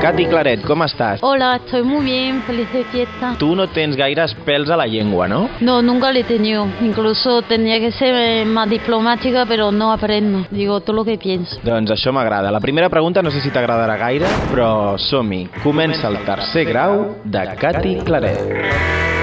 Cati Claret, com estàs? Hola, estoy muy bien, feliz de fiesta. Tu no tens gaires pèls a la llengua, no? No, nunca le he tenido. Incluso tendría que ser eh, más diplomática, pero no aprendo. Digo todo lo que pienso. Doncs això m'agrada. La primera pregunta no sé si t'agradarà gaire, però som-hi. Comença el tercer grau de Cati Claret.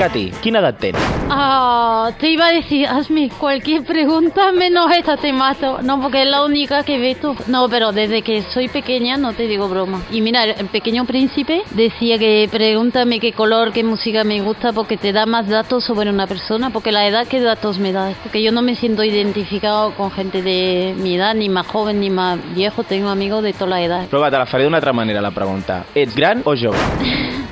Cati, quina edat tens? Ah, te iba a decir, hazme cualquier pregunta menos esta te mato. No, porque es la única que ves tú. No, pero desde que soy pequeña no te digo broma. Y mira, el pequeño príncipe decía que pregúntame qué color, qué música me gusta, porque te da más datos sobre una persona. Porque la edad, ¿qué datos me da? Porque yo no me siento identificado con gente de mi edad, ni más joven, ni más viejo. Tengo amigos de toda la edad. Però va, te la faré d'una altra manera, la pregunta. Ets gran o jove?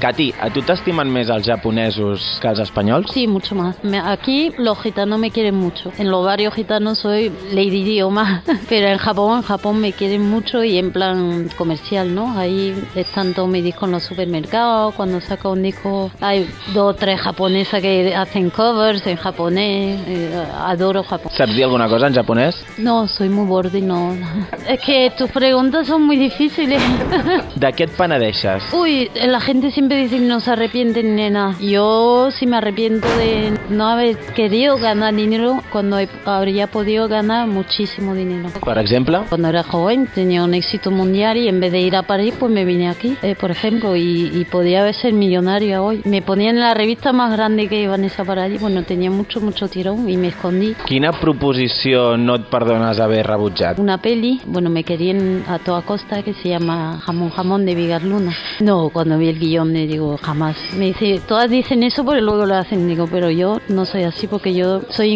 Cati, a tu t'estimen més els japonesos que els espanyols? Sí, mucho más. Aquí los gitanos me quieren mucho. En los barrios gitanos soy lady idioma, pero en Japón, en Japón me quieren mucho y en plan comercial, ¿no? Ahí están todos mis discos en los supermercados. Cuando saco un disco hay dos o tres japonesas que hacen covers en japonés. eh, adoro Japón. Dir alguna cosa en japonès? No, soy muy borde, no. Es que tus preguntas son muy difíciles. De què et penedeixes? Uy, la gente siempre dice no se arrepiente ni de nada. Yo sí me arrepiento de no haber querido ganar dinero cuando habría podido ganar muchísimo dinero. Per exemple? Cuando era joven tenía un éxito mundial y en vez de ir a París pues me vine aquí, eh, por ejemplo, y, y podía haber ser millonaria hoy. Me ponían en la revista más grande que Vanessa Paradis, bueno, tenía mucho, mucho tirón y me escondí. Quina proposició no et perdones haver rebutjat? Una peli, bueno, me querían a toda costa que se llama Jamón Jamón de Vigar Luna. No, cuando vi el guion le digo, jamás. Me dice, todas dicen eso porque luego lo hacen. Digo, pero yo no soy así porque yo soy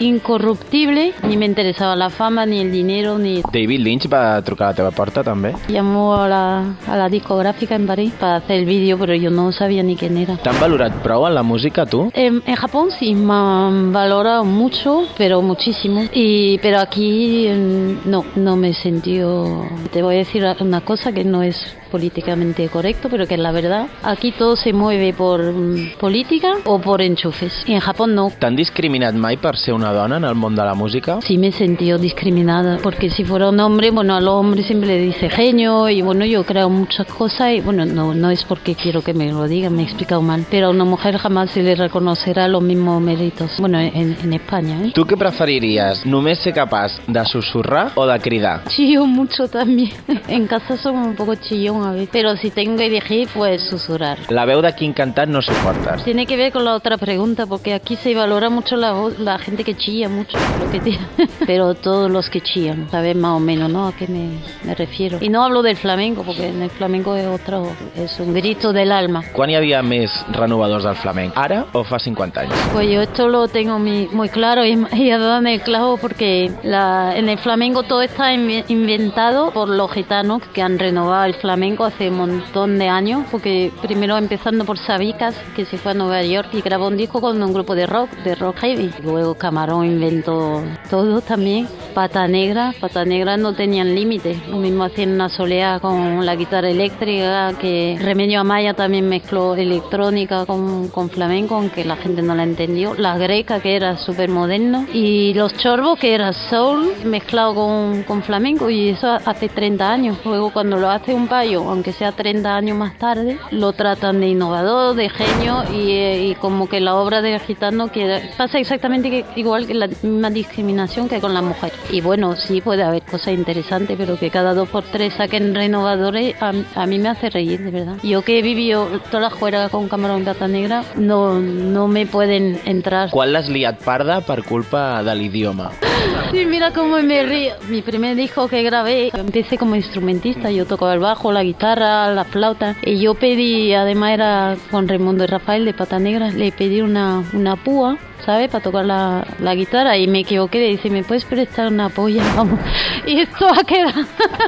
incorruptible, ni me interesaba la fama, ni el dinero, ni... David Lynch va trucar a la teva porta, també? Llamó a la, a la discográfica en París para hacer el vídeo, pero yo no sabía ni quién era. T'han valorat prou en la música, tu? En, en Japón sí me han valorado mucho, pero muchísimo. Y pero aquí mm, no, no me he sentido. Te voy a decir una cosa que no es políticamente correcto, pero que es la verdad. Aquí todo se mueve por mm, política o por enchufes. Y en Japón no. T'han discriminat mai per ser una dona en el món de la música? Sí me he sentido discriminada, porque si fuera un hombre, bueno, a los hombres siempre le dice genio y bueno, yo creo muchas cosas y bueno, no, no es porque quiero que me lo digan, me he explicado mal, pero a una mujer jamás se le reconocerá los mismos méritos, bueno, en, en España, ¿eh? Tu què preferiries? Només ser capaç de susurrar o de cridar? Chillo mucho también, en casa somos un poco chillón pero si tengo que elegir, pues susurrar. La veu de quin cantant no suportes? Tiene que ver con la otra pregunta, porque aquí se valora mucho la la gente que chilla mucho, lo que tiene. pero todos los que chillan, sabes más o menos, ¿no? A qué me, me refiero. Y no hablo del flamenco, porque en el flamenco es otro, es un grito del alma. Quan hi havia més renovadors del flamenc? Ara o fa 50 anys? Pues yo esto lo tengo mi- muy claro y, y en el clavo porque la- en el flamenco todo está inve- inventado por los gitanos que han renovado el flamenco hace un montón de años, porque primero empezando por Sabicas, que se fue a Nueva York y grabó un disco con un grupo de rock, de rock heavy. Luego Camarón inventó todo también. Pata Negra, Pata Negra no tenían límites. Lo mismo hacían una soleá con la guitarra eléctrica, que Remedio Amaya también mezcló electrónica con, con flamenco, aunque la gente no la entendió. La greca, que era súper moderno. Y los chorbos, que era soul mezclado con, con flamenco. Y eso hace 30 años. Luego cuando lo hace un payo, aunque sea 30 años más tarde, lo tratan de innovador, de genio y, eh, y como que la obra del gitano que pasa exactamente igual que la misma discriminación que con la mujer. Y bueno, sí puede haber cosas interesantes, pero que cada dos por tres saquen renovadores, a, a mí me hace reír, de verdad. Yo que he vivido toda la juega con Camarón y Pata Negra, no, no me pueden entrar. Quan l'has liat parda per culpa de l'idioma? Sí, mira cómo me río. Mi primer disco que grabé, empecé como instrumentista. Yo tocaba el bajo, la guitarra, la flauta. Y yo pedí, además era con Raimundo y Rafael de Pata Negra, le pedí una, una púa, ¿sabes? Para tocar la, la guitarra. Y me equivoqué. Le dice, ¿me puedes prestar una polla? Vamos. Y esto ha quedado.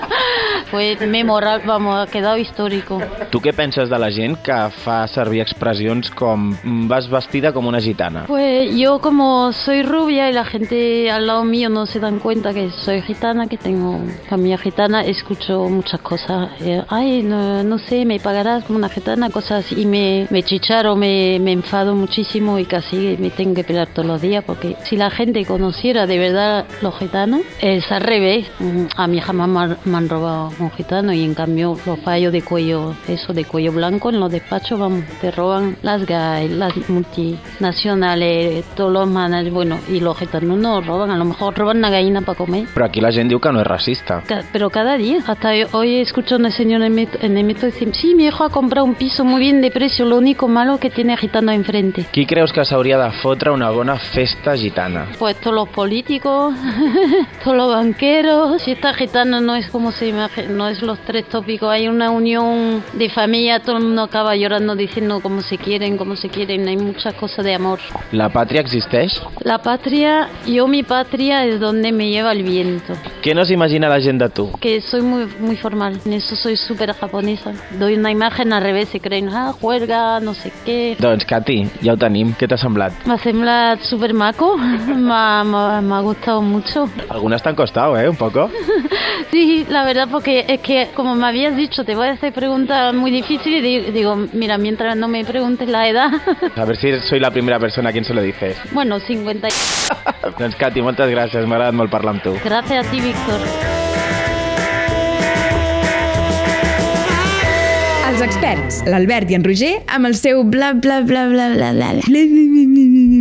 Fue memorable, vamos, ha quedado histórico. Tu què penses de la gent que fa servir expressions com "Mm, vas vestida com una gitana? Pues yo como soy rubia y la gente al lado mío no se dan cuenta que soy gitana, que tengo familia gitana, escucho muchas cosas. Eh, Ay, no, no sé, me pagarás como una gitana, cosas. Y me, me chicharo, me, me enfado muchísimo y casi me tengo que todos los días porque si la gente conociera de verdad los gitanos, es al revés. Mm, A mí jamás me han- robado un gitano y en cambio los fallos de cuello, eso de cuello blanco en los despachos, vamos, te roban las GAI, las multinacionales, todos los managers, bueno, y los gitanos no roban, a lo mejor roban una gallina para comer. Però aquí la gent diu que no és racista. Ca- Pero cada día, hasta hoy- escucho a una señora en el en el metro decir, sí, mi hijo ha comprado un piso muy bien de precio, lo único malo es que tiene gitano enfrente. Qui creus que s'hauria de una bona festa gitana? Pues todos los políticos, todos los banqueros, si esta gitana no es como se imagina, no es los tres tópicos, hay una unión de familia, todo el mundo acaba llorando diciendo cómo se quieren, cómo se quieren, hay muchas cosas de amor. La pàtria existeix? La patria, yo mi patria es donde me lleva el viento. Què no s'imagina la gent de tu? que soy muy muy formal, en eso soy súper japonesa. Doy una imagen al revés, se creen, ah, juerga, no sé qué. Doncs, Cati, ja ho tenim. Què t'ha semblat? M'ha semblat súper maco, m'ha gustado mucho. Algunes t'han costat, eh? Un poco. Sí, la verdad, porque es que como me habías dicho, te voy a hacer preguntas muy difíciles y di- digo, mira, mientras no me preguntes la edad, A ver si soy la primera persona a quien se lo dices. bueno, 50. y- doncs, Cati, moltes gràcies. M'ha agradat molt parlar amb tu. Gracias a ti, Víctor. Els experts, l'Albert i en Roger, amb el seu bla bla bla bla bla bla. bla.